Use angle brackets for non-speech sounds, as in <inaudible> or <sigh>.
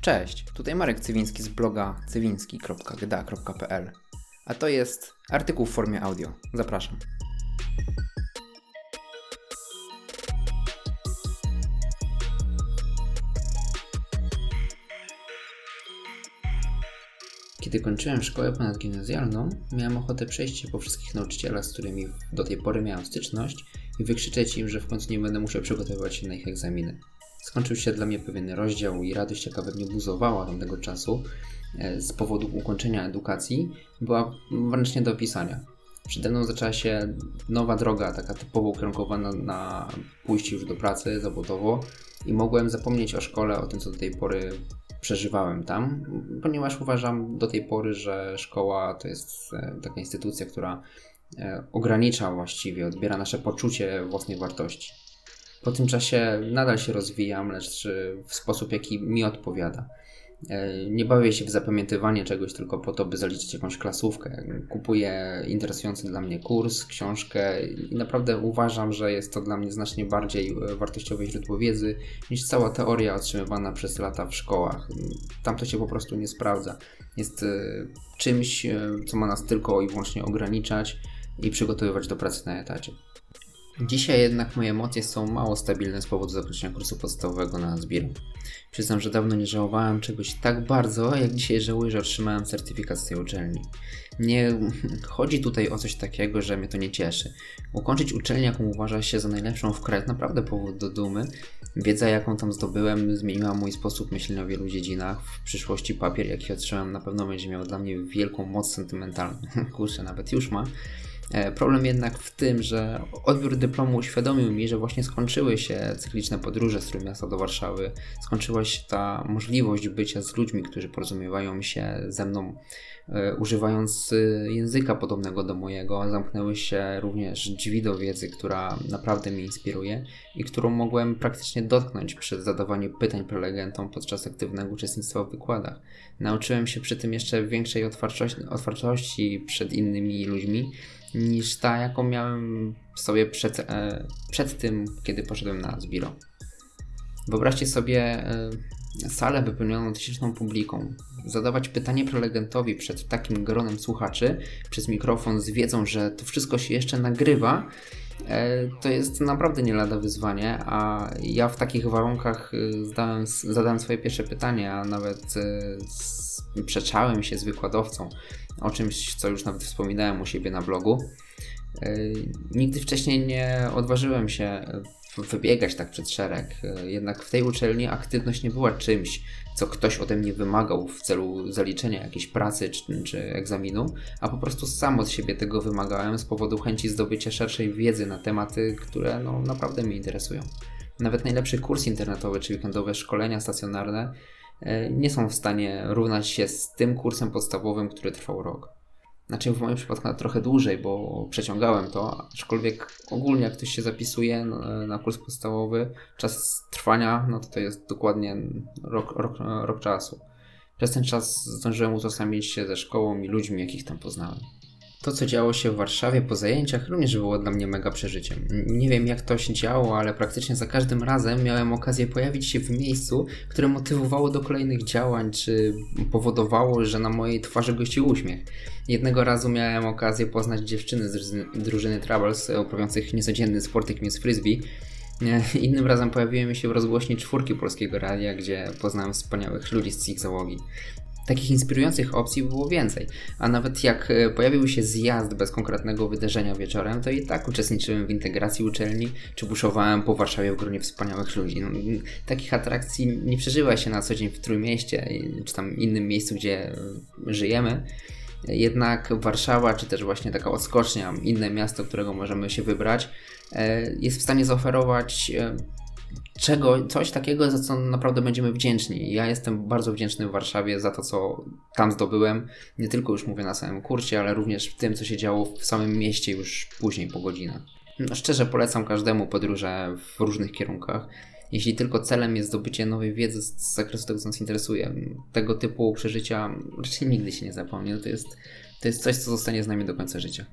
Cześć, tutaj Marek Cywiński z bloga cywiński.gda.pl A to jest artykuł w formie audio. Zapraszam. Kiedy kończyłem szkołę ponadgimnazjalną, miałem ochotę przejść się po wszystkich nauczycielach, z którymi do tej pory miałem styczność i wykrzyczeć im, że w końcu nie będę musiał przygotowywać się na ich egzaminy. Skończył się dla mnie pewien rozdział i radość, jaka we mnie buzowała tamtego czasu e, z powodu ukończenia edukacji, była wręcz nie do opisania. Przede mną zaczęła się nowa droga, taka typowo ukierunkowana na pójście już do pracy zawodowo i mogłem zapomnieć o szkole, o tym, co do tej pory przeżywałem tam, ponieważ uważam do tej pory, że szkoła to jest e, taka instytucja, która e, ogranicza właściwie, odbiera nasze poczucie własnej wartości. Po tym czasie nadal się rozwijam, lecz w sposób, jaki mi odpowiada. E, nie bawię się w zapamiętywanie czegoś tylko po to, by zaliczyć jakąś klasówkę. Kupuję interesujący dla mnie kurs, książkę i naprawdę uważam, że jest to dla mnie znacznie bardziej e, wartościowe źródło wiedzy niż cała teoria otrzymywana przez lata w szkołach. Tam to się po prostu nie sprawdza. Jest e, czymś, co ma nas tylko i wyłącznie ograniczać i przygotowywać do pracy na etacie. Dzisiaj jednak moje emocje są mało stabilne z powodu zakończenia kursu podstawowego na Zbiru. Przyznam, że dawno nie żałowałem czegoś tak bardzo, jak dzisiaj żałuję, że otrzymałem certyfikat z tej uczelni. Nie <laughs> chodzi tutaj o coś takiego, że mnie to nie cieszy. Ukończyć uczelnię, jaką uważa się za najlepszą w kraju, naprawdę powód do dumy. Wiedza, jaką tam zdobyłem, zmieniła mój sposób myślenia o wielu dziedzinach. W przyszłości papier, jaki otrzymałem, na pewno będzie miał dla mnie wielką moc sentymentalną. <laughs> Kurczę, nawet już ma. E, problem jednak w tym, że odbiór dyplomu uświadomił mi, że właśnie skończyły się cykliczne podróże z Trójmiasta do Warszawy, skończyła się ta możliwość bycia z ludźmi, którzy porozumiewają się ze mną, e, używając e, języka podobnego do mojego. Zamknęły się również drzwi do wiedzy, która naprawdę mnie inspiruje i którą mogłem praktycznie dotknąć przez zadawanie pytań prelegentom podczas aktywnego uczestnictwa w wykładach. Nauczyłem się przy tym jeszcze większej otwartości, otwartości przed innymi ludźmi niż ta, jaką miałem sobie przed, e, przed tym, kiedy poszedłem na Zbiro. Wyobraźcie sobie e, salę wypełnioną tysięczną publiką. Zadawać pytanie prelegentowi przed takim gronem słuchaczy przez mikrofon z wiedzą, że to wszystko się jeszcze nagrywa, to jest naprawdę nie lada wyzwanie, a ja w takich warunkach zdałem, zadałem swoje pierwsze pytanie, a nawet sprzeczałem się z wykładowcą o czymś, co już nawet wspominałem u siebie na blogu. E, nigdy wcześniej nie odważyłem się wybiegać tak przed szereg. E, jednak w tej uczelni aktywność nie była czymś, co ktoś ode mnie wymagał w celu zaliczenia jakiejś pracy czy, czy, egzaminu, a po prostu sam od siebie tego wymagałem z powodu chęci zdobycia szerszej wiedzy na tematy, które no, naprawdę mnie interesują. Nawet najlepszy kurs internetowy czy weekendowe szkolenia stacjonarne E, nie są w stanie równać się z tym kursem podstawowym, który trwał rok. Znaczy w moim przypadku na trochę dłużej, bo przeciągałem to, aczkolwiek ogólnie jak ktoś się zapisuje na kurs podstawowy, czas trwania, no to to jest dokładnie rok, rok, rok czasu. Przez ten czas zdążyłem utożsamić się ze szkołą i ludźmi, jakich tam poznałem. To, co działo się w Warszawie po zajęciach, również było dla mnie mega przeżyciem. Nie wiem, jak to się działo, ale praktycznie za każdym razem miałem okazję pojawić się w miejscu, które motywowało do kolejnych działań, czy powodowało, że na mojej twarzy gościł uśmiech. Jednego razu miałem okazję poznać dziewczyny z drużyny Troubles, uprawiających niecodzienny sport, jakim jest frisbee. Innym razem pojawiłem się w rozgłośni czwórki polskiego radia, gdzie poznałem wspaniałych ludzi z ich załogi. Takich inspirujących opcji było więcej, a nawet jak e, pojawił się zjazd bez konkretnego wydarzenia wieczorem, to i tak uczestniczyłem w integracji uczelni, czy buszowałem po Warszawie w gronie wspaniałych ludzi. No, takich atrakcji nie przeżywa się na co dzień w Trójmieście, czy tam innym miejscu, gdzie e, żyjemy. Jednak Warszawa, czy też właśnie taka odskocznia, inne miasto, którego możemy się wybrać, e, jest w stanie zaoferować czego, coś takiego, za co naprawdę będziemy wdzięczni. Ja jestem bardzo wdzięczny w Warszawie za to, co tam zdobyłem. Nie tylko już mówię na samym kursie, ale również w tym, co się działo w samym mieście już później po godzinach. No, szczerze polecam każdemu podróże w różnych kierunkach. Jeśli tylko celem jest zdobycie nowej wiedzy z zakresu tego, co nas interesuje, tego typu przeżycia raczej nigdy się nie zapomnie. To jest, to To jest coś, co zostanie z nami do końca życia.